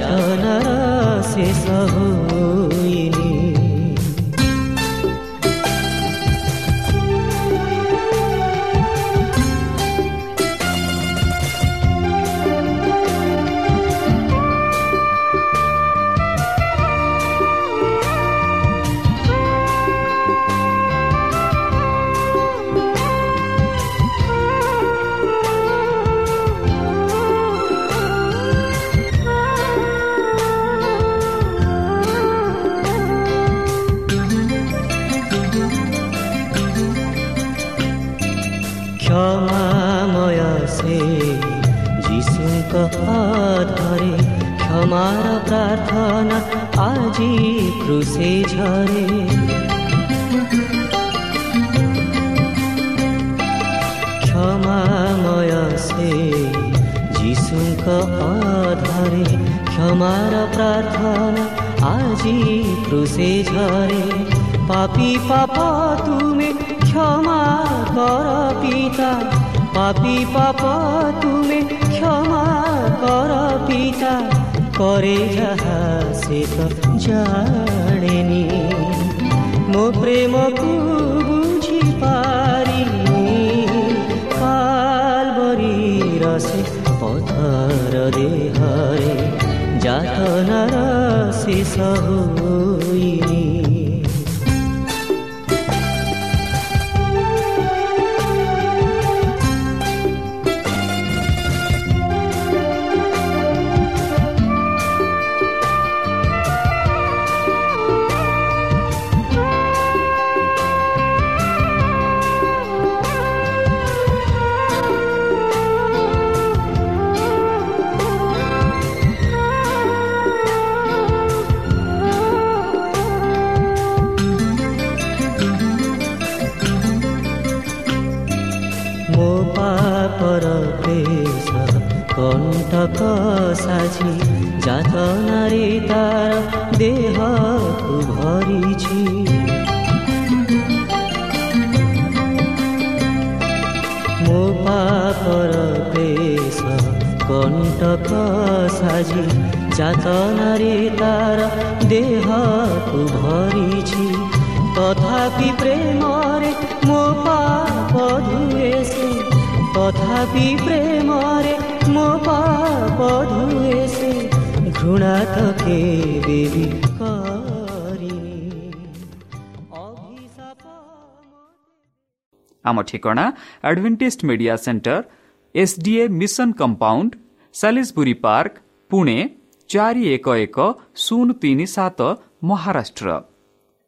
साधनरस्य सहु প্রার্থনা আজি ক্রুশে ঝরে। ক্ষমাময় সে যিশুଙ୍କ আধারে ক্ষমার প্রার্থনা আজি ক্রুশে ঝরে। পাপি পাপ, তুমি ক্ষমা কর পিতা। পাপি পাপ, তুমি ক্ষমা কর পিতা। করে যাহা সে তো জানেনি মো প্রেমকু বুঝি পারিনি কাল বরি রসে পথর দেহরে যাতনার पथरहरे जारसि ତଥାପି ପ୍ରେମରେ ମୋ ପାପ ଧୁଏ ସେ ତଥାପି ପ୍ରେମରେ ମୋ ପାପ ଧୁଏ ସେ ଘୃଣା ତ କେବେ ବି କରିନି ଅଭିଶାପ ଆମ ଠିକଣା Adventist media centre SDA mission compound Salisbury park Pune ଚାରି ଏକ ଏକ ଶୂନ ତିନି ସାତ Maharashtra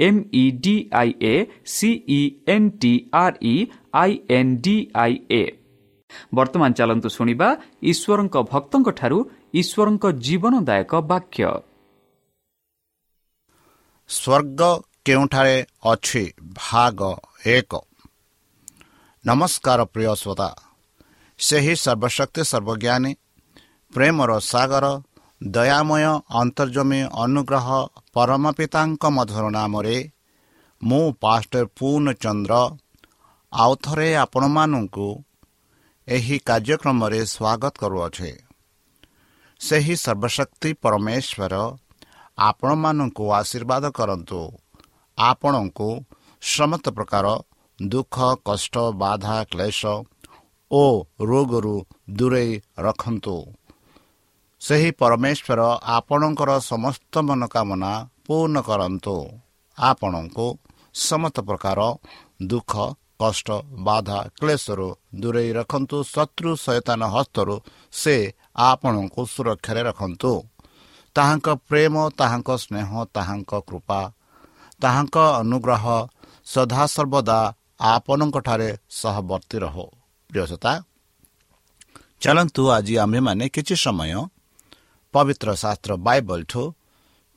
M E D I A C E N T R E I N D I A ବର୍ତ୍ତମାନ ଚାଲନ୍ତୁ ଶୁଣିବା ଈଶ୍ୱରଙ୍କ ଭକ୍ତଙ୍କଠାରୁ ଈଶ୍ୱରଙ୍କ ଜୀବନଦାୟକ ବାକ୍ୟ ସ୍ୱର୍ଗ କେଉଁଠାରେ ଅଛି? ଭାଗ ଏକ। ନମସ୍କାର ପ୍ରିୟ ଶ୍ରୋତା। ସେହି ସର୍ବଶକ୍ତି ସର୍ବଜ୍ଞାନୀ ପ୍ରେମର ସାଗର ଦୟାମୟ ଅନ୍ତର୍ଜମୀ ଅନୁଗ୍ରହ ପରମ ପିତାଙ୍କ ମଧୁର ନାମରେ ମୁଁ ପାଷ୍ଟର ପୂର୍ଣ୍ଣଚନ୍ଦ୍ର ଆଉ ଥରେ ଆପଣମାନଙ୍କୁ ଏହି କାର୍ଯ୍ୟକ୍ରମରେ ସ୍ୱାଗତ କରୁଅଛେ। ସେହି ସର୍ବଶକ୍ତି ପରମେଶ୍ୱର ଆପଣମାନଙ୍କୁ ଆଶୀର୍ବାଦ କରନ୍ତୁ। ଆପଣଙ୍କୁ ସମସ୍ତ ପ୍ରକାର ଦୁଃଖ କଷ୍ଟ ବାଧା କ୍ଲେଶ ଓ ରୋଗରୁ ଦୂରେଇ ରଖନ୍ତୁ। ସେହି ପରମେଶ୍ୱର ଆପଣଙ୍କର ସମସ୍ତ ମନୋକାମନା ପୂର୍ଣ୍ଣ କରନ୍ତୁ। ଆପଣଙ୍କୁ ସମସ୍ତ ପ୍ରକାର ଦୁଃଖ କଷ୍ଟ ବାଧା କ୍ଲେଶରୁ ଦୂରେଇ ରଖନ୍ତୁ ଶତ୍ରୁ ସଚେତନ ହସ୍ତରୁ ସେ ଆପଣଙ୍କୁ ସୁରକ୍ଷାରେ ରଖନ୍ତୁ। ତାହାଙ୍କ ପ୍ରେମ ତାହାଙ୍କ ସ୍ନେହ ତାହାଙ୍କ କୃପା ତାହାଙ୍କ ଅନୁଗ୍ରହ ସଦାସର୍ବଦା ଆପଣଙ୍କଠାରେ ସହବର୍ତ୍ତୀ ରହ। ପ୍ରିୟସତା ଚାଲନ୍ତୁ ଆଜି ଆମ୍ଭେମାନେ କିଛି ସମୟ ପବିତ୍ର ଶାସ୍ତ୍ର ବାଇବଲଠୁ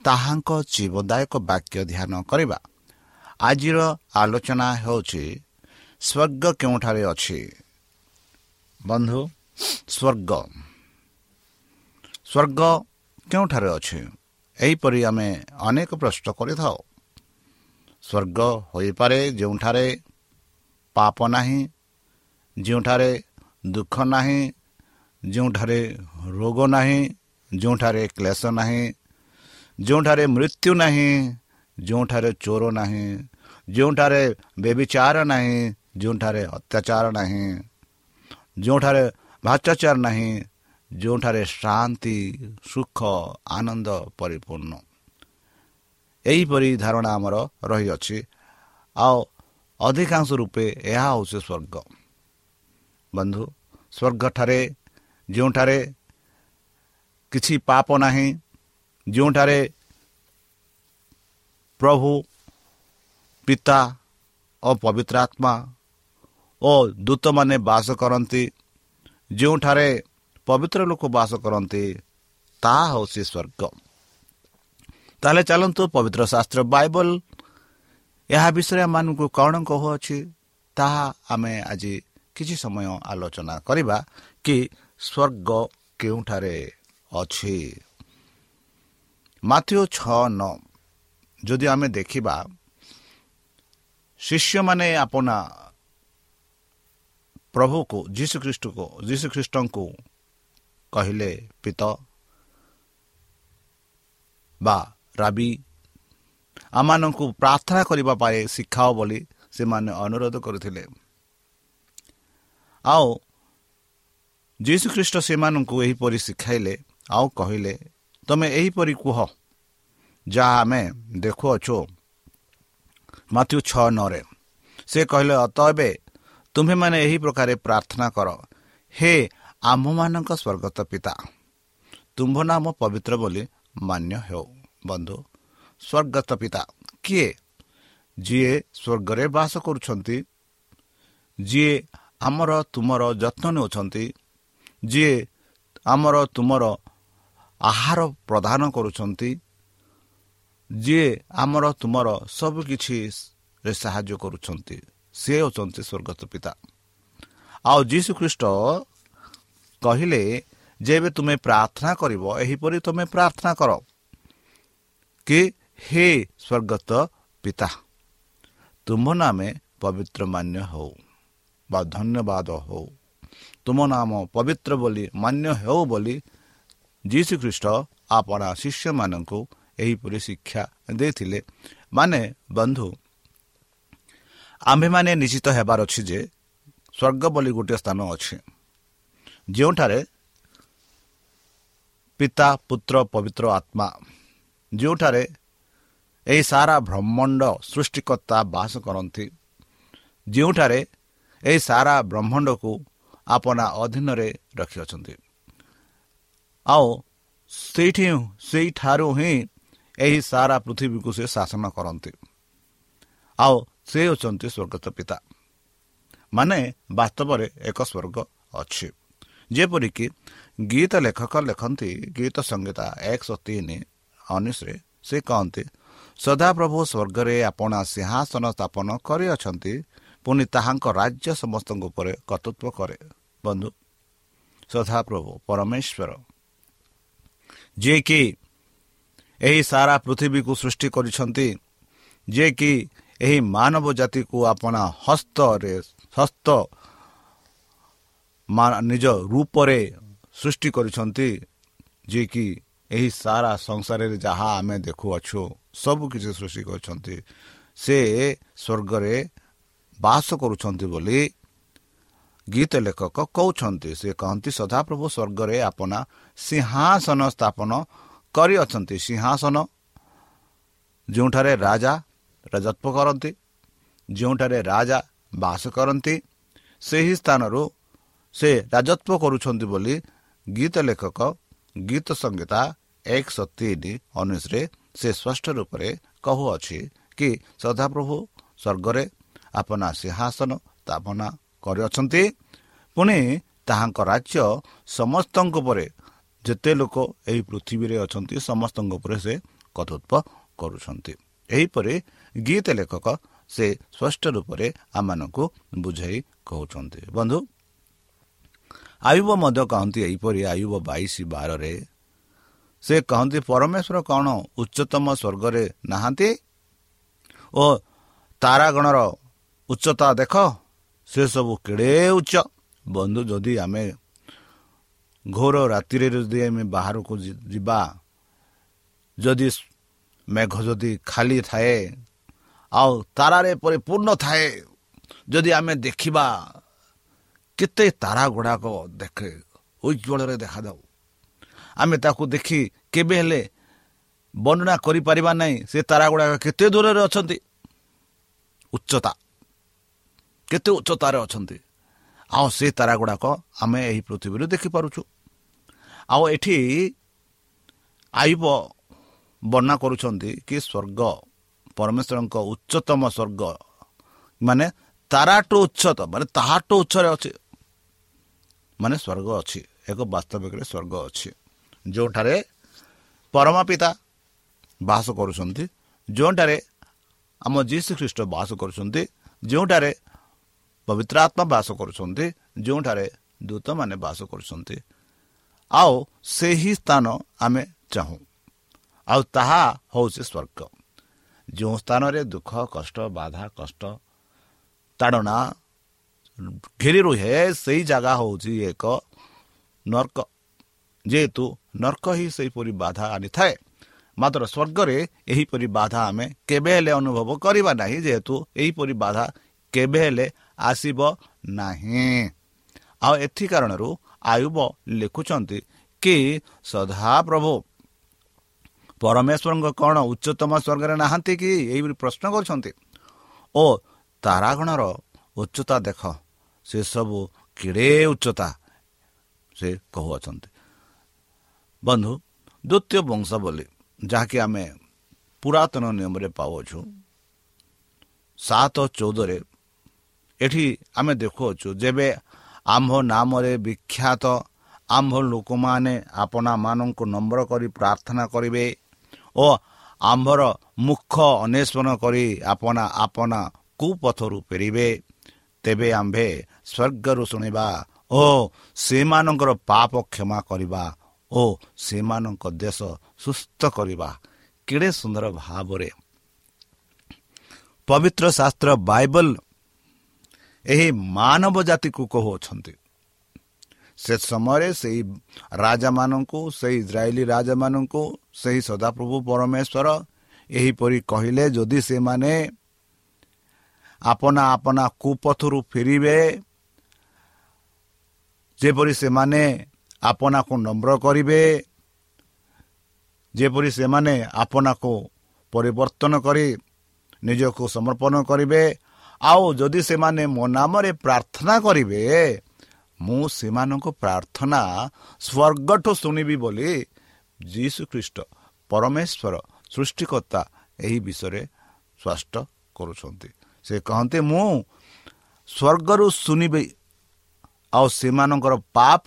ତାହାଙ୍କ ଜୀବଦାୟକ ବାକ୍ୟ ଧ୍ୟାନ କରିବା। ଆଜିର ଆଲୋଚନା ହେଉଛି ସ୍ୱର୍ଗ କେଉଁଠାରେ ଅଛି? ବନ୍ଧୁ ସ୍ୱର୍ଗ। ସ୍ୱର୍ଗ କେଉଁଠାରେ ଅଛି? ଏହିପରି ଆମେ ଅନେକ ପ୍ରଶ୍ନ କରିଥାଉ। ସ୍ୱର୍ଗ ହୋଇପାରେ ଯେଉଁଠାରେ ପାପ ନାହିଁ ଯେଉଁଠାରେ ଦୁଃଖ ନାହିଁ ଯେଉଁଠାରେ ରୋଗ ନାହିଁ ଯେଉଁଠାରେ କ୍ଲେଶ ନାହିଁ ଯେଉଁଠାରେ ମୃତ୍ୟୁ ନାହିଁ ଯେଉଁଠାରେ ଚୋର ନାହିଁ ଯେଉଁଠାରେ ବେବିଚାର ନାହିଁ ଯେଉଁଠାରେ ଅତ୍ୟାଚାର ନାହିଁ ଯେଉଁଠାରେ ଭ୍ରଷ୍ଟାଚାର ନାହିଁ ଯେଉଁଠାରେ ଶାନ୍ତି ସୁଖ ଆନନ୍ଦ ପରିପୂର୍ଣ୍ଣ। ଏହିପରି ଧାରଣା ଆମର ରହିଅଛି। ଆଉ ଅଧିକାଂଶ ରୂପେ ଏହା ହେଉଛି ସ୍ୱର୍ଗ। ବନ୍ଧୁ ସ୍ୱର୍ଗଠାରେ ଯେଉଁଠାରେ କିଛି ପାପ ନାହିଁ ଯେଉଁଠାରେ ପ୍ରଭୁ ପିତା ଓ ପବିତ୍ର ଆତ୍ମା ଓ ଦୂତମାନେ ବାସ କରନ୍ତି ଯେଉଁଠାରେ ପବିତ୍ର ଲୋକ ବାସ କରନ୍ତି ତାହା ହେଉଛି ସ୍ୱର୍ଗ। ତାହେଲେ ଚାଲନ୍ତୁ ପବିତ୍ର ଶାସ୍ତ୍ର ବାଇବଲ ଏହା ବିଷୟରେ ଆମମାନଙ୍କୁ କ'ଣ କହୁଅଛି ତାହା ଆମେ ଆଜି କିଛି ସମୟ ଆଲୋଚନା କରିବା କି ସ୍ୱର୍ଗ କେଉଁଠାରେ? ଅଛି। ମାଥ୍ୟୁ ଛଅ ନଅ ଯଦି ଆମେ ଦେଖିବା ଶିଷ୍ୟମାନେ ଆପଣା ପ୍ରଭୁକୁ ଯୀଶୁଖ୍ରୀଷ୍ଟକୁ ଯୀଶୁଖ୍ରୀଷ୍ଟଙ୍କୁ କହିଲେ ପିତ ବା ରାବି ଆମମାନଙ୍କୁ ପ୍ରାର୍ଥନା କରିବା ପାଇଁ ଶିଖାଅ ବୋଲି ସେମାନେ ଅନୁରୋଧ କରିଥିଲେ। ଆଉ ଯୀଶୁଖ୍ରୀଷ୍ଟ ସେମାନଙ୍କୁ ଏହିପରି ଶିଖାଇଲେ ଆଉ କହିଲେ ତୁମେ ଏହିପରି କୁହ ଯାହା ଆମେ ଦେଖୁଅଛୁ ମାଥ୍ୟୁ ଛଅ ନରେ ସେ କହିଲେ ଅତ ଏବେ ତୁମ୍ଭେମାନେ ଏହି ପ୍ରକାର ପ୍ରାର୍ଥନା କର ହେ ଆମ୍ଭମାନଙ୍କ ସ୍ୱର୍ଗତ ପିତା ତୁମ୍ଭ ନାମ ପବିତ୍ର ବୋଲି ମାନ୍ୟ ହେଉ ବନ୍ଧୁ ସ୍ୱର୍ଗତ ପିତା କିଏ? ଯିଏ ସ୍ୱର୍ଗରେ ବାସ କରୁଛନ୍ତି ଯିଏ ଆମର ତୁମର ଯତ୍ନ ନେଉଛନ୍ତି ଯିଏ ଆମର ତୁମର ଆହାର ପ୍ରଦାନ କରୁଛନ୍ତି ଯିଏ ଆମର ତୁମର ସବୁକିଛିରେ ସାହାଯ୍ୟ କରୁଛନ୍ତି ସେ ହେଉଛନ୍ତି ସ୍ୱର୍ଗତ ପିତା। ଆଉ ଯୀଶୁ ଖ୍ରୀଷ୍ଟ କହିଲେ ଯେବେ ତୁମେ ପ୍ରାର୍ଥନା କରିବ ଏହିପରି ତୁମେ ପ୍ରାର୍ଥନା କର କି ହେ ସ୍ୱର୍ଗତ ପିତା ତୁମ୍ଭ ନାମେ ପବିତ୍ର ମାନ୍ୟ ହେଉ ବା ଧନ୍ୟବାଦ ହେଉ। ତୁମ ନାମ ପବିତ୍ର ବୋଲି ମାନ୍ୟ ହେଉ ବୋଲି ଯୀଶୁ ଖ୍ରୀଷ୍ଟ ଆପଣା ଶିଷ୍ୟମାନଙ୍କୁ ଏହିପରି ଶିକ୍ଷା ଦେଇଥିଲେ। ମାନେ ବନ୍ଧୁ ଆମ୍ଭେମାନେ ନିଶ୍ଚିତ ହେବାର ଅଛି ଯେ ସ୍ୱର୍ଗ ବୋଲି ଗୋଟିଏ ସ୍ଥାନ ଅଛି ଯେଉଁଠାରେ ପିତା ପୁତ୍ର ପବିତ୍ର ଆତ୍ମା ଯେଉଁଠାରେ ଏହି ସାରା ବ୍ରହ୍ମାଣ୍ଡ ସୃଷ୍ଟିକର୍ତ୍ତା ବାସ କରନ୍ତି ଯେଉଁଠାରେ ଏହି ସାରା ବ୍ରହ୍ମାଣ୍ଡକୁ ଆପଣା ଅଧୀନରେ ରଖିଅଛନ୍ତି। ଆଉ ସେଇଠି ସେଇଠାରୁ ହିଁ ଏହି ସାରା ପୃଥିବୀକୁ ସେ ଶାସନ କରନ୍ତି ଆଉ ସେ ହେଉଛନ୍ତି ସ୍ୱର୍ଗତ ପିତା ମାନେ ବାସ୍ତବରେ ଏକ ସ୍ୱର୍ଗ ଅଛି ଯେପରିକି ଗୀତ ଲେଖକ ଲେଖନ୍ତି ଗୀତ ସଂହିତା ଏକଶହ ତିନି ଉଣେଇଶରେ ସେ କହନ୍ତି ସଦାପ୍ରଭୁ ସ୍ୱର୍ଗରେ ଆପଣା ସିଂହାସନ ସ୍ଥାପନ କରିଅଛନ୍ତି ପୁଣି ତାହାଙ୍କ ରାଜ୍ୟ ସମସ୍ତଙ୍କ ଉପରେ କର୍ତ୍ତୃତ୍ୱ କରେ ବନ୍ଧୁ ସଦାପ୍ରଭୁ ପରମେଶ୍ୱର ଯିଏକି ଏହି ସାରା ପୃଥିବୀକୁ ସୃଷ୍ଟି କରିଛନ୍ତି ଯିଏକି ଏହି ମାନବ ଜାତିକୁ ଆପଣା ହସ୍ତରେ ହସ୍ତ ନିଜ ରୂପରେ ସୃଷ୍ଟି କରିଛନ୍ତି ଯିଏକି ଏହି ସାରା ସଂସାରରେ ଯାହା ଆମେ ଦେଖୁଅଛୁ ସବୁ କିଛି ସୃଷ୍ଟି କରିଛନ୍ତି ସେ ସ୍ୱର୍ଗରେ ବାସ କରୁଛନ୍ତି ବୋଲି ଗୀତ ଲେଖକ କହୁଛନ୍ତି ସେ କହନ୍ତି ସଦାପ୍ରଭୁ ସ୍ୱର୍ଗରେ ଆପଣା ସିଂହାସନ ସ୍ଥାପନ କରିଅଛନ୍ତି। ସିଂହାସନ ଯେଉଁଠାରେ ରାଜା ରାଜତ୍ଵ କରନ୍ତି ଯେଉଁଠାରେ ରାଜା ବାସ କରନ୍ତି ସେହି ସ୍ଥାନରୁ ସେ ରାଜତ୍ଵ କରୁଛନ୍ତି ବୋଲି ଗୀତ ଲେଖକ ଗୀତ ସଂହିତା ଏକଶହ ତିନି ଉଣେଇଶରେ ସେ ସ୍ପଷ୍ଟ ରୂପରେ କହୁଅଛି କି ସଦାପ୍ରଭୁ ସ୍ୱର୍ଗରେ ଆପଣା ସିଂହାସନ ସ୍ଥାପନା କରିଅଛନ୍ତି। ପୁଣି ତାହାଙ୍କ ରାଜ୍ୟ ସମସ୍ତଙ୍କ ଉପରେ ଯେତେ ଲୋକ ଏହି ପୃଥିବୀରେ ଅଛନ୍ତି ସମସ୍ତଙ୍କ ଉପରେ ସେ କର୍ତ୍ତୃତ୍ୱ କରୁଛନ୍ତି। ଏହିପରି ଗୀତ ଲେଖକ ସେ ସ୍ପଷ୍ଟ ରୂପରେ ଆମମାନଙ୍କୁ ବୁଝାଇ କହୁଛନ୍ତି। ବନ୍ଧୁ ଆୟୁବ ମଧ୍ୟ କହନ୍ତି ଏହିପରି ଆୟୁବ ବାଇଶ ବାରରେ ସେ କହନ୍ତି ପରମେଶ୍ୱର କ'ଣ ଉଚ୍ଚତମ ସ୍ୱର୍ଗରେ ନାହାନ୍ତି? ଓ ତାରାଗଣର ଉଚ୍ଚତା ଦେଖ ସେସବୁ କେଡ଼େ ଉଚ୍ଚ? ବନ୍ଧୁ ଯଦି ଆମେ ଘୋର ରାତିରେ ଯଦି ଆମେ ବାହାରକୁ ଯିବା ଯଦି ମେଘ ଯଦି ଖାଲି ଥାଏ ଆଉ ତାରାରେ ପରିପୂର୍ଣ୍ଣ ଥାଏ ଯଦି ଆମେ ଦେଖିବା କେତେ ତାରା ଗୁଡ଼ାକ ଦେଖେ ଉଜ୍ଜଳରେ ଦେଖାଯାଉ। ଆମେ ତାକୁ ଦେଖି କେବେ ହେଲେ ବର୍ଣ୍ଣନା କରିପାରିବା ନାହିଁ ସେ ତାରା ଗୁଡ଼ାକ କେତେ ଦୂରରେ ଅଛନ୍ତି? ଉଚ୍ଚତା। କେତେ ଉଚ୍ଚତାରେ ଅଛନ୍ତି? ଆଉ ସେ ତାରା ଗୁଡ଼ାକ ଆମେ ଏହି ପୃଥିବୀରୁ ଦେଖିପାରୁଛୁ। ଆଉ ଏଠି ଆଇବ ବର୍ଣ୍ଣନା କରୁଛନ୍ତି କି ସ୍ୱର୍ଗ ପରମେଶ୍ୱରଙ୍କ ଉଚ୍ଚତମ ସ୍ୱର୍ଗ ମାନେ ତାରାଠୁ ଉଚ୍ଚତ ମାନେ ତାହାଠୁ ଉଚ୍ଚରେ ଅଛି। ମାନେ ସ୍ୱର୍ଗ ଅଛି ଏକ ବାସ୍ତବିକରେ ସ୍ୱର୍ଗ ଅଛି। ଯେଉଁଠାରେ ପରମା ପିତା ବାସ କରୁଛନ୍ତି ଯେଉଁଠାରେ ଆମ ଯୀଶୁ ଖ୍ରୀଷ୍ଟ ବାସ କରୁଛନ୍ତି ଯେଉଁଠାରେ ପବିତ୍ର ଆତ୍ମା ବାସ କରୁଛନ୍ତି ଯେଉଁଠାରେ ଦୂତମାନେ ବାସ କରୁଛନ୍ତି ଆଉ ସେହି ସ୍ଥାନ ଆମେ ଚାହୁଁ ଆଉ ତାହା ହେଉଛି ସ୍ୱର୍ଗ ଯେଉଁ ସ୍ଥାନରେ ଦୁଃଖ କଷ୍ଟ ବାଧା କଷ୍ଟ ତାଡ଼ନା ଘେରି ରୁହେ ସେଇ ଜାଗା ହେଉଛି ଏକ ନର୍କ ଯେହେତୁ ନର୍କ ହିଁ ସେହିପରି ବାଧା ଆଣିଥାଏ ମାତ୍ର ସ୍ୱର୍ଗରେ ଏହିପରି ବାଧା ଆମେ କେବେ ହେଲେ ଅନୁଭବ କରିବା ନାହିଁ ଯେହେତୁ ଏହିପରି ବାଧା କେବେ ହେଲେ ଆସିବ ନାହିଁ। ଆଉ ଏଥି କାରଣରୁ ଆୟୁବ ଲେଖୁଛନ୍ତି କି ସଦାପ୍ରଭୁ ପରମେଶ୍ୱରଙ୍କ କ'ଣ ଉଚ୍ଚତମ ସ୍ୱର୍ଗରେ ନାହାନ୍ତି କି? ଏହିପରି ପ୍ରଶ୍ନ କରୁଛନ୍ତି। ଓ ତାରାଗଣର ଉଚ୍ଚତା ଦେଖ ସେସବୁ କିଡ଼େ ଉଚ୍ଚତା ସେ କହୁଅଛନ୍ତି। ବନ୍ଧୁ ଦ୍ୱିତୀୟ ବଂଶ ବୋଲି ଯାହାକି ଆମେ ପୁରାତନ ନିୟମରେ ପାଉଅଛୁ ସାତ ଚଉଦରେ ଏଠି ଆମେ ଦେଖୁଅଛୁ ଯେବେ ଆମ୍ଭ ନାମରେ ବିଖ୍ୟାତ ଆମ୍ଭ ଲୋକମାନେ ଆପଣାମାନଙ୍କୁ ନମ୍ର କରି ପ୍ରାର୍ଥନା କରିବେ ଓ ଆମ୍ଭର ମୁଖ ଅନ୍ୱେଷଣ କରି ଆପଣା ଆପଣା କୁପଥରୁ ଫେରିବେ ତେବେ ଆମ୍ଭେ ସ୍ୱର୍ଗରୁ ଶୁଣିବା ଓ ସେମାନଙ୍କର ପାପ କ୍ଷମା କରିବା ଓ ସେମାନଙ୍କ ଦେଶ ସୁସ୍ଥ କରିବା। କେଡ଼େ ସୁନ୍ଦର ଭାବରେ। ପବିତ୍ର ଶାସ୍ତ୍ର ବାଇବଲ ଏହି ମାନବ ଜାତିକୁ କହୁଅଛନ୍ତି। ସେ ସମୟରେ ସେହି ରାଜାମାନଙ୍କୁ ସେହି ଇସ୍ରାଏଲି ରାଜାମାନଙ୍କୁ ସେହି ସଦାପ୍ରଭୁ ପରମେଶ୍ୱର ଏହିପରି କହିଲେ ଯଦି ସେମାନେ ଆପନା ଆପନା କୁପଥରୁ ଫେରିବେ ଯେପରି ସେମାନେ ଆପଣାକୁ ନମ୍ର କରିବେ ଯେପରି ସେମାନେ ଆପଣାକୁ ପରିବର୍ତ୍ତନ କରି ନିଜକୁ ସମର୍ପଣ କରିବେ ଆଉ ଯଦି ସେମାନେ ମୋ ନାମରେ ପ୍ରାର୍ଥନା କରିବେ ମୁଁ ସେମାନଙ୍କ ପ୍ରାର୍ଥନା ସ୍ୱର୍ଗଠୁ ଶୁଣିବି ବୋଲି ଯୀଶୁ ଖ୍ରୀଷ୍ଟ ପରମେଶ୍ୱର ସୃଷ୍ଟିକର୍ତ୍ତା ଏହି ବିଷୟରେ ସ୍ପଷ୍ଟ କରୁଛନ୍ତି। ସେ କହନ୍ତି ମୁଁ ସ୍ୱର୍ଗରୁ ଶୁଣିବି ଆଉ ସେମାନଙ୍କର ପାପ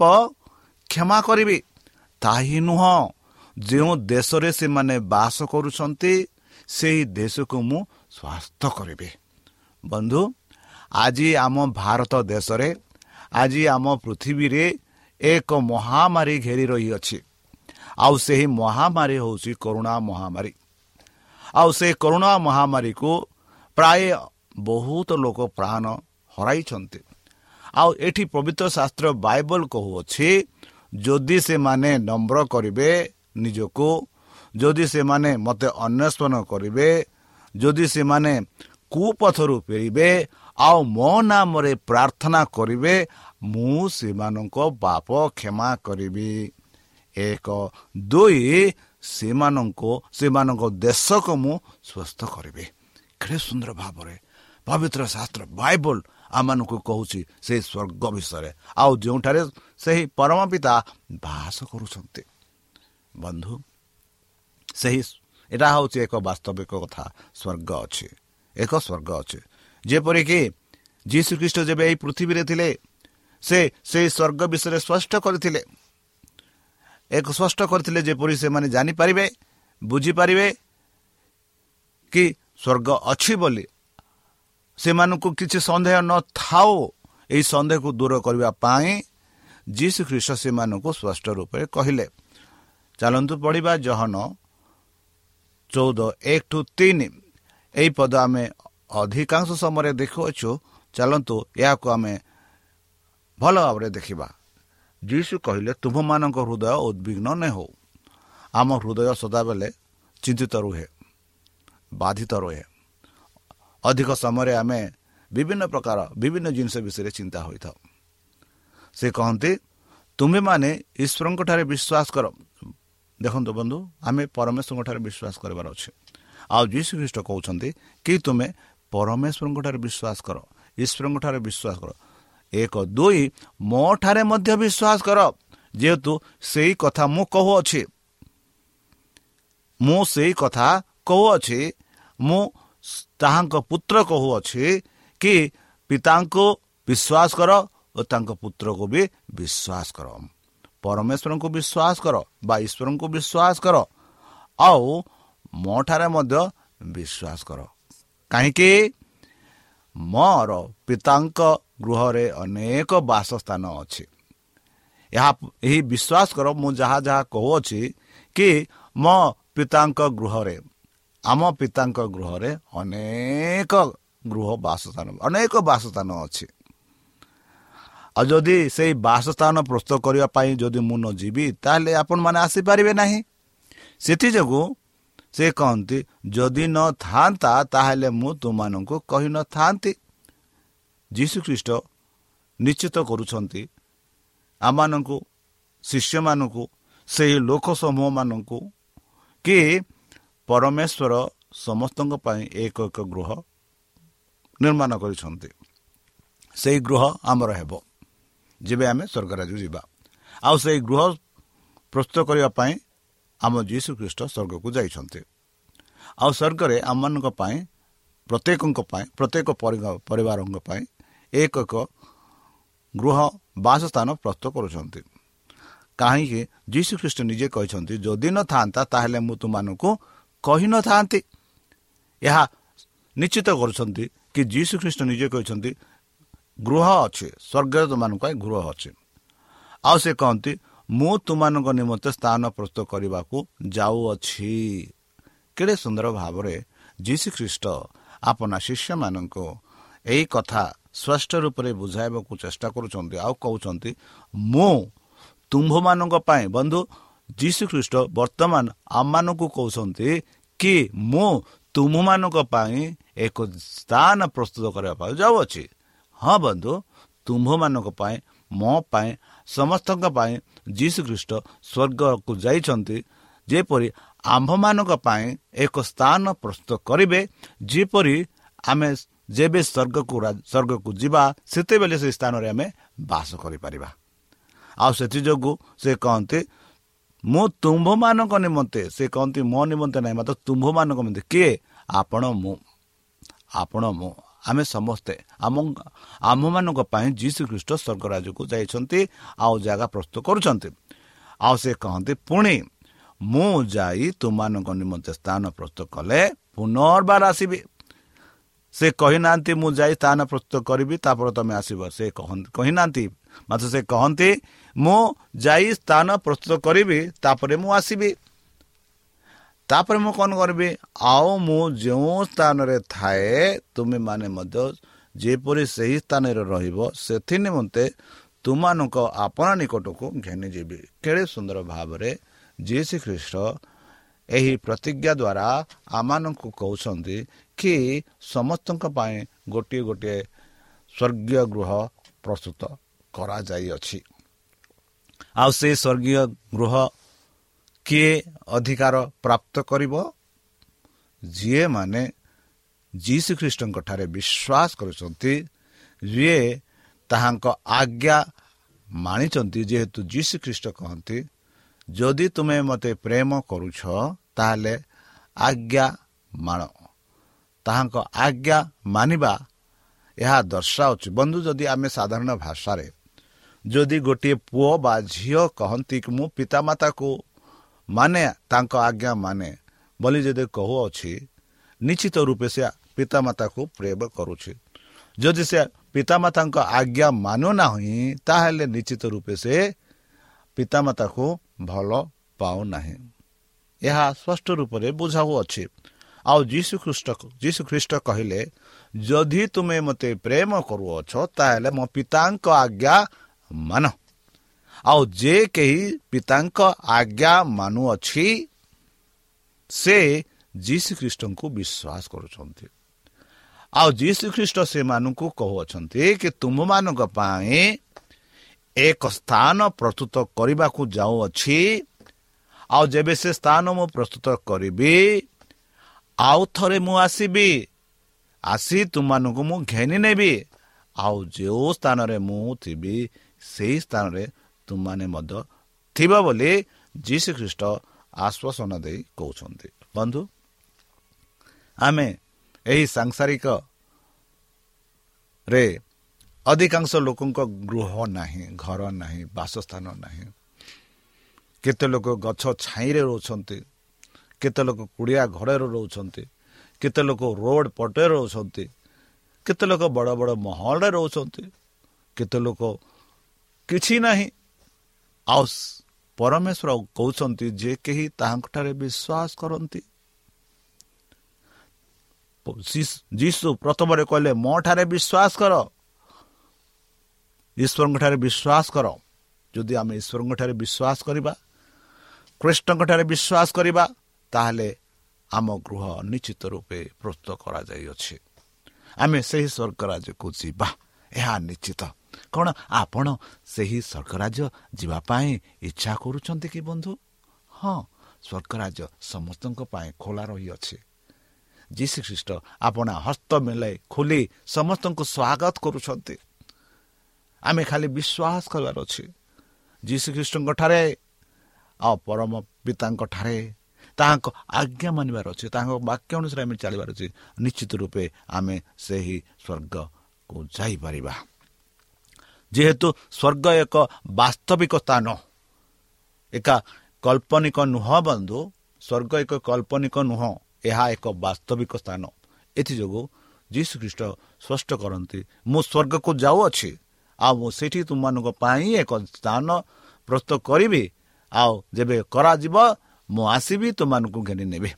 କ୍ଷମା କରିବି। ତାହା ନୁହଁ ଯେଉଁ ଦେଶରେ ସେମାନେ ବାସ କରୁଛନ୍ତି ସେହି ଦେଶକୁ ମୁଁ ସ୍ୱାସ୍ଥ୍ୟ କରିବି। ବନ୍ଧୁ ଆଜି ଆମ ଭାରତ ଦେଶରେ ଆଜି ଆମ ପୃଥିବୀରେ ଏକ ମହାମାରୀ ଘେରି ରହିଅଛି। ଆଉ ସେହି ମହାମାରୀ ହେଉଛି କରୁଣା ମହାମାରୀ। ଆଉ ସେ କରୁଣା ମହାମାରୀକୁ ପ୍ରାୟ ବହୁତ ଲୋକ ପ୍ରାଣ ହରାଇଛନ୍ତି। ଆଉ ଏଠି ପବିତ୍ର ଶାସ୍ତ୍ର ବାଇବଲ କହୁଅଛି ଯଦି ସେମାନେ ନମ୍ର କରିବେ ନିଜକୁ ଯଦି ସେମାନେ ମୋତେ ଅନ୍ୱେଷଣ କରିବେ ଯଦି ସେମାନେ କୁପଥରୁ ଫେରିବେ ଆଉ ମୋ ନାମରେ ପ୍ରାର୍ଥନା କରିବେ ମୁଁ ସେମାନଙ୍କ ପାପ କ୍ଷମା କରିବି। ଏକ ଦୁଇ ସେମାନଙ୍କୁ ସେମାନଙ୍କ ଦେଶକୁ ମୁଁ ସୁସ୍ଥ କରିବି। କେତେ ସୁନ୍ଦର ଭାବରେ। ପବିତ୍ର ଶାସ୍ତ୍ର ବାଇବଲ ଆମମାନଙ୍କୁ କହୁଛି ସେହି ସ୍ୱର୍ଗ ବିଷୟରେ। ଆଉ ଯେଉଁଠାରେ ସେହି ପରମ ପିତା ବାସ କରୁଛନ୍ତି। ବନ୍ଧୁ ସେହି ଏଇଟା ହେଉଛି ଏକ ବାସ୍ତବିକ କଥା। ସ୍ୱର୍ଗ ଅଛି। ଏକ ସ୍ୱର୍ଗ ଅଛି। ଯେପରିକି ଯୀଶୁ ଖ୍ରୀଷ୍ଟ ଯେବେ ଏହି ପୃଥିବୀରେ ଥିଲେ ସେ ସେହି ସ୍ୱର୍ଗ ବିଷୟରେ ସ୍ପଷ୍ଟ କରିଥିଲେ। ଏକ ସ୍ପଷ୍ଟ କରିଥିଲେ ଯେପରି ସେମାନେ ଜାଣିପାରିବେ ବୁଝିପାରିବେ କି ସ୍ୱର୍ଗ ଅଛି ବୋଲି। ସେମାନଙ୍କୁ କିଛି ସନ୍ଦେହ ନଥାଉ ଏହି ସନ୍ଦେହକୁ ଦୂର କରିବା ପାଇଁ ଯୀଶୁ ଖ୍ରୀଷ୍ଟ ସେମାନଙ୍କୁ ସ୍ପଷ୍ଟ ରୂପରେ କହିଲେ। ଚାଲନ୍ତୁ ପଢ଼ିବା ଜହନ ଚଉଦ ଏକ ଟୁ ତିନି। ଏହି ପଦ ଆମେ ଅଧିକାଂଶ ସମୟରେ ଦେଖୁଅଛୁ ଚାଲନ୍ତୁ ଏହାକୁ ଆମେ ଭଲ ଭାବରେ ଦେଖିବା। ଯୀଶୁ କହିଲେ ତୁମମାନଙ୍କ ହୃଦୟ ଉଦ୍ବିଗ୍ନ ନ ହେଉ। ଆମ ହୃଦୟ ସଦାବେଳେ ଚିନ୍ତିତ ରୁହେ ବାଧିତ ରୁହେ। ଅଧିକ ସମୟରେ ଆମେ ବିଭିନ୍ନ ପ୍ରକାର ବିଭିନ୍ନ ଜିନିଷ ବିଷୟରେ ଚିନ୍ତା ହୋଇଥାଉ। ସେ କହନ୍ତି ତୁମେମାନେ ଈଶ୍ୱରଙ୍କଠାରେ ବିଶ୍ୱାସ କର। ଦେଖନ୍ତୁ ବନ୍ଧୁ ଆମେ ପରମେଶ୍ୱରଙ୍କଠାରେ ବିଶ୍ୱାସ କରିବାର ଅଛି। ଆଉ ଯୀଶୁ ଖ୍ରୀଷ୍ଟ କହୁଛନ୍ତି କି ତୁମେ ପରମେଶ୍ୱରଙ୍କଠାରେ ବିଶ୍ୱାସ କର ଈଶ୍ୱରଙ୍କଠାରେ ବିଶ୍ୱାସ କର। ଏକ ଦୁଇ ମୋ ଠାରେ ମଧ୍ୟ ବିଶ୍ୱାସ କର ଯେହେତୁ ସେଇ କଥା ମୁଁ କହୁଅଛି। ମୁଁ ସେଇ କଥା କହୁଅଛି ମୁଁ ତାହାଙ୍କ ପୁତ୍ର କହୁଅଛି କି ପିତାଙ୍କୁ ବିଶ୍ୱାସ କର ଓ ତାଙ୍କ ପୁତ୍ରକୁ ବି ବିଶ୍ୱାସ କର। ପରମେଶ୍ୱରଙ୍କୁ ବିଶ୍ୱାସ କର ବା ଈଶ୍ୱରଙ୍କୁ ବିଶ୍ୱାସ କର। ଆଉ ମୋ ଠାରେ ମଧ୍ୟ ବିଶ୍ୱାସ କର। କାହିଁକି? ମୋର ପିତାଙ୍କ ଗୃହରେ ଅନେକ ବାସସ୍ଥାନ ଅଛି। ଏହା ଏହି ବିଶ୍ୱାସ କର ମୁଁ ଯାହା ଯାହା କହୁଅଛି କି ମୋ ପିତାଙ୍କ ଗୃହରେ ଆମ ପିତାଙ୍କ ଗୃହରେ ଅନେକ ଗୃହ ବାସସ୍ଥାନ ଅନେକ ବାସସ୍ଥାନ ଅଛି। ଆଉ ଯଦି ସେଇ ବାସସ୍ଥାନ ପ୍ରସ୍ତୁତ କରିବା ପାଇଁ ଯଦି ମୁଁ ନ ଯିବି ତାହେଲେ ଆପଣମାନେ ଆସିପାରିବେ ନାହିଁ। ସେଥିଯୋଗୁଁ ସେ କହନ୍ତି ଯଦି ନଥାନ୍ତା ତାହେଲେ ମୁଁ ତୁମମାନଙ୍କୁ କହିନଥାନ୍ତି ଯୀଶୁଖ୍ରୀଷ୍ଟ ନିଶ୍ଚିତ କରୁଛନ୍ତି ଆମମାନଙ୍କୁ ଶିଷ୍ୟମାନଙ୍କୁ ସେହି ଲୋକ ସମୂହମାନଙ୍କୁ କି ପରମେଶ୍ୱର ସମସ୍ତଙ୍କ ପାଇଁ ଏକ ଏକ ଗୃହ ନିର୍ମାଣ କରିଛନ୍ତି। ସେହି ଗୃହ ଆମର ହେବ। ଯେବେ ଆମେ ସ୍ୱର୍ଗରାଜକୁ ଯିବା। ଆଉ ସେହି ଗୃହ ପ୍ରସ୍ତୁତ କରିବା ପାଇଁ ଆମ ଯୀଶୁ ଖ୍ରୀଷ୍ଟ ସ୍ୱର୍ଗକୁ ଯାଇଛନ୍ତି। ଆଉ ସ୍ୱର୍ଗରେ ଆମମାନଙ୍କ ପାଇଁ ପ୍ରତ୍ୟେକଙ୍କ ପାଇଁ ପ୍ରତ୍ୟେକ ପରିବାରଙ୍କ ପାଇଁ ଏକ ଏକ ଗୃହ ବାସସ୍ଥାନ ପ୍ରସ୍ତୁତ କରୁଛନ୍ତି। କାହିଁକି? ଯୀଶୁ ଖ୍ରୀଷ୍ଟ ନିଜେ କହିଛନ୍ତି ଯଦି ନଥାନ୍ତା ତାହେଲେ ମୁଁ ତୁମମାନଙ୍କୁ କହିନଥାନ୍ତି। ଏହା ନିଶ୍ଚିତ କରୁଛନ୍ତି କି ଯୀଶୁ ଖ୍ରୀଷ୍ଟ ନିଜେ କହିଛନ୍ତି ଗୃହ ଅଛି ସ୍ୱର୍ଗରେ ତୁମମାନଙ୍କ ପାଇଁ ଗୃହ ଅଛି। ଆଉ ସେ କହନ୍ତି ମୁଁ ତୁମମାନଙ୍କ ନିମନ୍ତେ ସ୍ଥାନ ପ୍ରସ୍ତୁତ କରିବାକୁ ଯାଉଅଛି। କେଡ଼େ ସୁନ୍ଦର ଭାବରେ ଯୀଶୁ ଖ୍ରୀଷ୍ଟ ଆପଣା ଶିଷ୍ୟମାନଙ୍କୁ ଏହି କଥା ସ୍ପଷ୍ଟ ରୂପରେ ବୁଝାଇବାକୁ ଚେଷ୍ଟା କରୁଛନ୍ତି ଆଉ କହୁଛନ୍ତି ମୁଁ ତୁମ୍ଭମାନଙ୍କ ପାଇଁ ବନ୍ଧୁ ଯୀଶୁ ଖ୍ରୀଷ୍ଟ ବର୍ତ୍ତମାନ ଆମମାନଙ୍କୁ କହୁଛନ୍ତି କି ମୁଁ ତୁମମାନଙ୍କ ପାଇଁ ଏକ ସ୍ଥାନ ପ୍ରସ୍ତୁତ କରିବା ପାଇଁ ଯାଉଅଛି। ହଁ ବନ୍ଧୁ ତୁମ୍ଭମାନଙ୍କ ପାଇଁ ମୋ ପାଇଁ ସମସ୍ତଙ୍କ ପାଇଁ ଯୀଶୁ ଖ୍ରୀଷ୍ଟ ସ୍ୱର୍ଗକୁ ଯାଇଛନ୍ତି ଯେପରି ଆମ୍ଭମାନଙ୍କ ପାଇଁ ଏକ ସ୍ଥାନ ପ୍ରସ୍ତୁତ କରିବେ ଯେପରି ଆମେ ଯେବେ ସ୍ୱର୍ଗକୁ ସ୍ୱର୍ଗକୁ ଯିବା ସେତେବେଳେ ସେ ସ୍ଥାନରେ ଆମେ ବାସ କରିପାରିବା। ଆଉ ସେଥିଯୋଗୁଁ ସେ କହନ୍ତି ମୁଁ ତୁମ୍ଭମାନଙ୍କ ନିମନ୍ତେ ସେ କହନ୍ତି ମୋ ନିମନ୍ତେ ନାହିଁ ମାତ୍ର ତୁମ୍ଭମାନଙ୍କ ନିମନ୍ତେ କିଏ? ଆପଣ ମୁଁ। ଆପଣ ମୁଁ। ଆମେ ସମସ୍ତେ ଆମ ଆମ୍ଭମାନଙ୍କ ପାଇଁ ଯୀଶୁ ଖ୍ରୀଷ୍ଟ ସ୍ୱର୍ଗରାଜକୁ ଯାଇଛନ୍ତି ଆଉ ଜାଗା ପ୍ରସ୍ତୁତ କରୁଛନ୍ତି। ଆଉ ସେ କହନ୍ତି ପୁଣି ମୁଁ ଯାଇ ତୁମମାନଙ୍କ ନିମନ୍ତେ ସ୍ଥାନ ପ୍ରସ୍ତୁତ କଲେ ପୁନର୍ବାର ଆସିବି। ସେ କହିନାହାନ୍ତି ମୁଁ ଯାଇ ସ୍ଥାନ ପ୍ରସ୍ତୁତ କରିବି ତାପରେ ତୁମେ ଆସିବ। ସେ କହିନାହାନ୍ତି ମାତ୍ର ସେ କହନ୍ତି ମୁଁ ଯାଇ ସ୍ଥାନ ପ୍ରସ୍ତୁତ କରିବି ତାପରେ ମୁଁ ଆସିବି। ତାପରେ ମୁଁ କ'ଣ କରିବି? ଆଉ ମୁଁ ଯେଉଁ ସ୍ଥାନରେ ଥାଏ ତୁମେମାନେ ମଧ୍ୟ ଯେପରି ସେହି ସ୍ଥାନରେ ରହିବ ସେଥି ନିମନ୍ତେ ତୁମମାନଙ୍କ ଆପଣା ନିକଟକୁ ଘେନିଯିବି କେଡ଼େ ସୁନ୍ଦର ଭାବରେ ଯୀଶୁ ଖ୍ରୀଷ୍ଟ ଏହି ପ୍ରତିଜ୍ଞା ଦ୍ୱାରା ଆମମାନଙ୍କୁ କହୁଛନ୍ତି କି ସମସ୍ତଙ୍କ ପାଇଁ ଗୋଟିଏ ଗୋଟିଏ ସ୍ୱର୍ଗୀୟ ଗୃହ ପ୍ରସ୍ତୁତ କରାଯାଇଅଛି। ଆଉ ସେ ସ୍ୱର୍ଗୀୟ ଗୃହ କିଏ ଅଧିକାର ପ୍ରାପ୍ତ କରିବ? ଯିଏ ମାନେ ଯୀଶୁ ଖ୍ରୀଷ୍ଟଙ୍କଠାରେ ବିଶ୍ୱାସ କରୁଛନ୍ତି ଯିଏ ତାହାଙ୍କ ଆଜ୍ଞା ମାନିଛନ୍ତି ଯେହେତୁ ଯୀଶୁ ଖ୍ରୀଷ୍ଟ କହନ୍ତି ଯଦି ତୁମେ ମୋତେ ପ୍ରେମ କରୁଛ ତାହେଲେ ଆଜ୍ଞା ମାଣ। ତାହାଙ୍କ ଆଜ୍ଞା ମାନିବା ଏହା ଦର୍ଶାଉଛି ବନ୍ଧୁ ଯଦି ଆମେ ସାଧାରଣ ଭାଷାରେ ଯଦି ଗୋଟିଏ ପୁଅ ବା ଝିଅ କହନ୍ତି କି ମୁଁ ପିତାମାତାକୁ ମାନେ ତାଙ୍କ ଆଜ୍ଞା ମାନେ। ବୋଲି ଯଦି କହୁଅଛି ନିଶ୍ଚିତ ରୂପେ ସେ ପିତାମାତାକୁ ପ୍ରେମ କରୁଛି। ଯଦି ସେ ପିତାମାତାଙ୍କ ଆଜ୍ଞା ମାନୁନାହିଁ ତାହେଲେ ନିଶ୍ଚିତ ରୂପେ ସେ ପିତାମାତାକୁ ଭଲ ପାଉନାହିଁ ଏହା ସ୍ପଷ୍ଟ ରୂପରେ ବୁଝାଉଅଛି। ଆଉ ଯୀଶୁ ଖ୍ରୀଷ୍ଟ ଯୀଶୁ ଖ୍ରୀଷ୍ଟ କହିଲେ ଯଦି ତୁମେ ମୋତେ ପ୍ରେମ କରୁଅଛ ତାହେଲେ ମୋ ପିତାଙ୍କ ଆଜ୍ଞା ମାନ। ଆଉ ଯେ କେହି ପିତାଙ୍କ ଆଜ୍ଞା ମାନୁଅଛି ସେ ଯୀଶୁ ଖ୍ରୀଷ୍ଟଙ୍କୁ ବିଶ୍ୱାସ କରୁଛନ୍ତି। ଆଉ ଯୀଶୁ ଖ୍ରୀଷ୍ଟ ସେମାନଙ୍କୁ କହୁଅଛନ୍ତି କି ତୁମମାନଙ୍କ ପାଇଁ ଏକ ସ୍ଥାନ ପ୍ରସ୍ତୁତ କରିବାକୁ ଯାଉଅଛି। ଆଉ ଯେବେ ସେ ସ୍ଥାନ ମୁଁ ପ୍ରସ୍ତୁତ କରିବି ଆଉ ଥରେ ମୁଁ ଆସିବି ଆସି ତୁମମାନଙ୍କୁ ମୁଁ ଘେନି ନେବି ଆଉ ଯେଉଁ ସ୍ଥାନରେ ମୁଁ ଥିବି ସେହି ସ୍ଥାନରେ ତୁମମାନେ ମଧ୍ୟ ଥିବ ବୋଲି ଯୀଶୁ ଖ୍ରୀଷ୍ଟ ଆଶ୍ୱାସନା ଦେଇ କହୁଛନ୍ତି। ବନ୍ଧୁ ଆମେ ଏହି ସାଂସାରିକ ରେ ଅଧିକାଂଶ ଲୋକଙ୍କ ଗୃହ ନାହିଁ ଘର ନାହିଁ ବାସସ୍ଥାନ ନାହିଁ। କେତେ ଲୋକ ଗଛ ଛାଇରେ ରହୁଛନ୍ତି କେତେ ଲୋକ କୁଡ଼ିଆ ଘରରେ ରହୁଛନ୍ତି କେତେ ଲୋକ ରୋଡ଼ ପଟରେ ରହୁଛନ୍ତି କେତେ ଲୋକ ବଡ଼ ବଡ଼ ମହଲରେ ରହୁଛନ୍ତି କେତେ ଲୋକ କିଛି ନାହିଁ ଆଉ ପରମେଶ୍ୱର କହୁଛନ୍ତି ଯେ କେହି ତାହାଙ୍କଠାରେ ବିଶ୍ୱାସ କରନ୍ତି ଯୀଶୁ ପ୍ରଥମରେ କହିଲେ ମୋ ଠାରେ ବିଶ୍ୱାସ କର ଈଶ୍ୱରଙ୍କ ଠାରେ ବିଶ୍ୱାସ କର ଯଦି ଆମେ ଈଶ୍ୱରଙ୍କ ଠାରେ ବିଶ୍ୱାସ କରିବା କୃଷ୍ଣଙ୍କ ଠାରେ ବିଶ୍ୱାସ କରିବା ତାହେଲେ ଆମ ଗୃହ ନିଶ୍ଚିତ ରୂପେ ପ୍ରସ୍ତୁତ କରାଯାଇଅଛି ଆମେ ସେହି ସ୍ୱର୍ଗ ରାଜ୍ୟକୁ ଯିବା ଏହା ନିଶ୍ଚିତ। କ'ଣ ଆପଣ ସେହି ସ୍ୱର୍ଗରାଜ୍ୟ ଯିବା ପାଇଁ ଇଚ୍ଛା କରୁଛନ୍ତି କି ବନ୍ଧୁ? ହଁ ସ୍ୱର୍ଗରାଜ୍ୟ ସମସ୍ତଙ୍କ ପାଇଁ ଖୋଲା ରହିଅଛି। ଯୀଶୁ ଖ୍ରୀଷ୍ଟ ଆପଣ ହସ୍ତ ମେଲାଇ ଖୋଲି ସମସ୍ତଙ୍କୁ ସ୍ୱାଗତ କରୁଛନ୍ତି। ଆମେ ଖାଲି ବିଶ୍ୱାସ କରିବାର ଅଛି। ଯୀଶୁ ଖ୍ରୀଷ୍ଟଙ୍କ ଠାରେ ଆଉ ପରମ ପିତାଙ୍କ ଠାରେ ତାହାଙ୍କ ଆଜ୍ଞା ମାନିବାର ଅଛି। ତାଙ୍କ ବାକ୍ୟ ଅନୁସାରେ ଆମେ ଚାଲିବାର ଅଛି। ନିଶ୍ଚିତ ରୂପେ ଆମେ ସେହି ସ୍ୱର୍ଗକୁ ଯାଇପାରିବା। ଯେହେତୁ ସ୍ୱର୍ଗ ଏକ ବାସ୍ତବିକ ସ୍ଥାନ। ଏକା କଳ୍ପନିକ ନୁହଁ ବନ୍ଧୁ ସ୍ୱର୍ଗ ଏକ କଳ୍ପନିକ ନୁହଁ ଏହା ଏକ ବାସ୍ତବିକ ସ୍ଥାନ। ଏଥିଯୋଗୁଁ ଯୀଶୁ ଖ୍ରୀଷ୍ଟ ସ୍ପଷ୍ଟ କରନ୍ତି ମୁଁ ସ୍ୱର୍ଗକୁ ଯାଉଅଛି ଆଉ ମୁଁ ସେଠି ତୁମମାନଙ୍କ ପାଇଁ ଏକ ସ୍ଥାନ ପ୍ରସ୍ତୁତ କରିବି ଆଉ ଯେବେ କରାଯିବ ମୁଁ ଆସିବି ତୁମମାନଙ୍କୁ ଘେନି ନେବି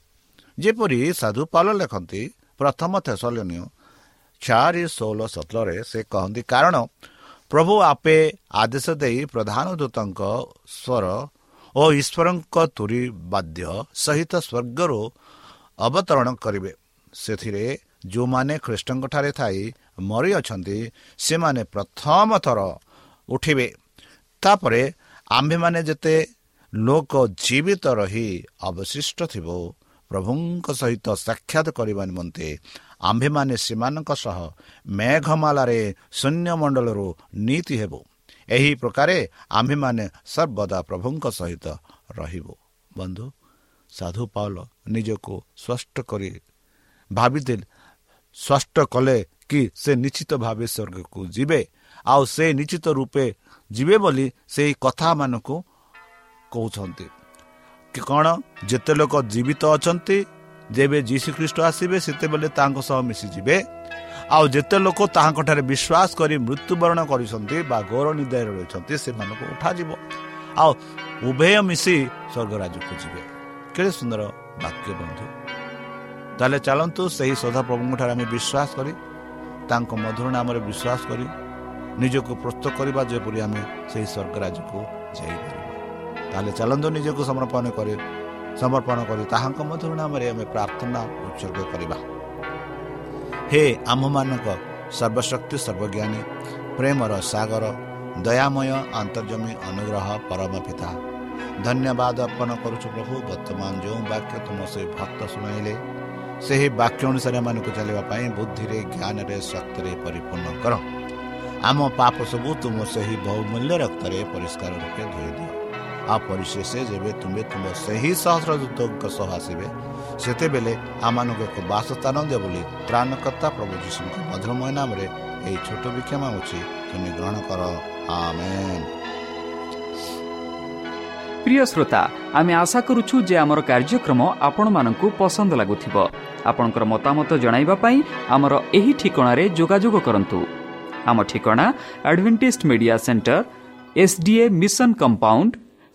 ଯେପରି ସାଧୁ ପାଲ ଲେଖନ୍ତି ପ୍ରଥମ ଥେସଲନୀୟ ଚାରି ଷୋହଳ ସତରରେ ସେ କହନ୍ତି କାରଣ ପ୍ରଭୁ ଆପେ ଆଦେଶ ଦେଇ ପ୍ରଧାନ ଦୂତଙ୍କ ସ୍ୱର ଓ ଈଶ୍ୱରଙ୍କ ତୁରି ବାଦ୍ୟ ସହିତ ସ୍ୱର୍ଗରୁ ଅବତରଣ କରିବେ। ସେଥିରେ ଯେଉଁମାନେ ଖ୍ରୀଷ୍ଟଙ୍କଠାରେ ଥାଇ ମରିଅଛନ୍ତି ସେମାନେ ପ୍ରଥମ ଥର ଉଠିବେ। ତାପରେ ଆମ୍ଭେମାନେ ଯେତେ ଲୋକ ଜୀବିତ ରହି ଅବଶିଷ୍ଟ ଥିବ ପ୍ରଭୁଙ୍କ ସହିତ ସାକ୍ଷାତ କରିବା ନିମନ୍ତେ ଆମ୍ଭେମାନେ ସେମାନଙ୍କ ସହ ମେଘମାଲାରେ ଶୂନ୍ୟମଣ୍ଡଳରୁ ନୀତି ହେବ। ଏହି ପ୍ରକାରେ ଆମ୍ଭେମାନେ ସର୍ବଦା ପ୍ରଭୁଙ୍କ ସହିତ ରହିବୁ। ବନ୍ଧୁ ସାଧୁ ପାଉଲ ନିଜକୁ ସ୍ପଷ୍ଟ କରି ଭାବିଥିଲେ ସ୍ପଷ୍ଟ କଲେ କି ସେ ନିଶ୍ଚିତ ଭାବେ ସ୍ୱର୍ଗକୁ ଯିବେ ଆଉ ସେ ନିଶ୍ଚିତ ରୂପେ ଯିବେ ବୋଲି ସେହି କଥାମାନଙ୍କୁ କହୁଛନ୍ତି। କ'ଣ ଯେତେ ଲୋକ ଜୀବିତ ଅଛନ୍ତି ଯେବେ ଯୀଶୁଖ୍ରୀଷ୍ଟ ଆସିବେ ସେତେବେଳେ ତାଙ୍କ ସହ ମିଶିଯିବେ। ଆଉ ଯେତେ ଲୋକ ତାହାଙ୍କଠାରେ ବିଶ୍ୱାସ କରି ମୃତ୍ୟୁବରଣ କରିଛନ୍ତି ବା ଗୌର ନିଦାୟରେ ରହିଛନ୍ତି ସେମାନଙ୍କୁ ଉଠାଯିବ। ଆଉ ଉଭୟ ମିଶି ସ୍ୱର୍ଗରାଜକୁ ଯିବେ। କେତେ ସୁନ୍ଦର ବାକ୍ୟ ବନ୍ଧୁ। ତାହେଲେ ଚାଲନ୍ତୁ ସେହି ସଦାପ୍ରଭୁଙ୍କଠାରେ ଆମେ ବିଶ୍ୱାସ କରି ତାଙ୍କ ମଧୁର ନାମରେ ବିଶ୍ୱାସ କରି ନିଜକୁ ପ୍ରସ୍ତୁତ କରିବା ଯେପରି ଆମେ ସେହି ସ୍ୱର୍ଗରାଜକୁ ଯାଇପାରିବା। ତାହେଲେ ଚାଲନ୍ତୁ ନିଜକୁ ସମର୍ପଣ କରି। ସମର୍ପଣ କରି ତାହାଙ୍କ ମଧୁର ନାମରେ ଆମେ ପ୍ରାର୍ଥନା ଉତ୍ସର୍ଗ କରିବା ହେ ଆମ୍ଭମାନଙ୍କ ସର୍ବଶକ୍ତି ସର୍ବଜ୍ଞାନୀ ପ୍ରେମର ସାଗର ଦୟାମୟ ଅନ୍ତର୍ଜମୀ ଅନୁଗ୍ରହ ପରମ ପିତା ଧନ୍ୟବାଦ ଅର୍ପଣ କରୁଛୁ ପ୍ରଭୁ ବର୍ତ୍ତମାନ ଯେଉଁ ବାକ୍ୟ ତୁମ ସେ ଭକ୍ତ ଶୁଣାଇଲେ ସେହି ବାକ୍ୟ ଅନୁସାରେ ଏମାନଙ୍କୁ ଚାଲିବା ପାଇଁ ବୁଦ୍ଧିରେ ଜ୍ଞାନରେ ଶକ୍ତିରେ ପରିପୂର୍ଣ୍ଣ କର ଆମ ପାପ ସବୁ ତୁମ ସେହି ବହୁମୂଲ୍ୟ ରକ୍ତରେ ପରିଷ୍କାର ରୂପେ ଧୋଇଦିଅ ଆପରିଶେଷ ଯେବେ ତୁମେ ତୁମ ସେହି ସହସ୍ର ସହ ଆସିବେ ସେତେବେଳେ ଆମମାନଙ୍କୁ ଏକ ବାସସ୍ଥାନ ଦେବ ବୋଲି ତ୍ରାଣକର୍ତ୍ତା ପ୍ରଭୁ ଯୀଶୁଙ୍କ ମଧୁରମୟ ନାମରେ ଏହି ଛୋଟ ବିକ୍ଷମ ଅଛି ତୁମେ ଗ୍ରହଣ କର ଆମେ ପ୍ରିୟ ଶ୍ରୋତା ଆମେ ଆଶା କରୁଛୁ ଯେ ଆମର କାର୍ଯ୍ୟକ୍ରମ ଆପଣମାନଙ୍କୁ ପସନ୍ଦ ଲାଗୁଥିବ ଆପଣଙ୍କର ମତାମତ ଜଣାଇବା ପାଇଁ ଆମର ଏହି ଠିକଣାରେ ଯୋଗାଯୋଗ କରନ୍ତୁ ଆମ ଠିକଣା Adventist media centre S D A mission compound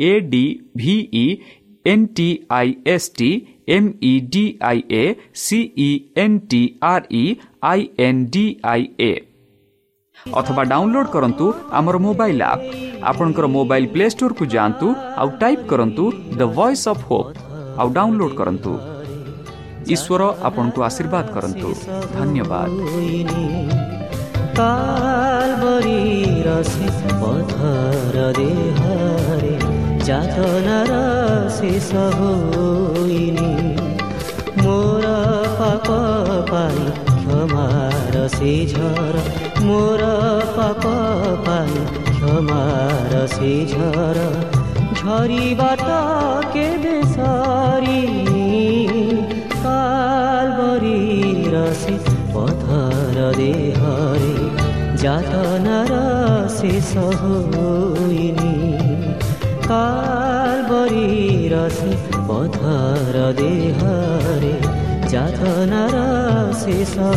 A D V E N T I S T M E D I A C E N T R E I N D I A ଅଥବା download କରନ୍ତୁ ଆମର mobile app ଆପଣଙ୍କର mobile play ଷ୍ଟୋରକୁ ଯାଆନ୍ତୁ ଆଉ type କରନ୍ତୁ the voice of hope ଆଉ download କରନ୍ତୁ ଈଶ୍ୱର ଆପଣଙ୍କୁ ଆଶୀର୍ବାଦ କରନ୍ତୁ ଧନ୍ୟବାଦ ଯାତନାର ଶେଷ ହୋଇନି ମୋର ପାପ ପାଇଁ କ୍ଷମାର ସେ ଝର ମୋର ପାପ ପାଇଁ କ୍ଷମାର ସେ ଝର ଝରିବାଟ କେବେ ସରିନି କାଲବରୀର ସେ ପଥର ଦେହରେ ଯାତନାର ଶେଷ ହୋଇନି ीरसि पथर देहरे जथनरसि स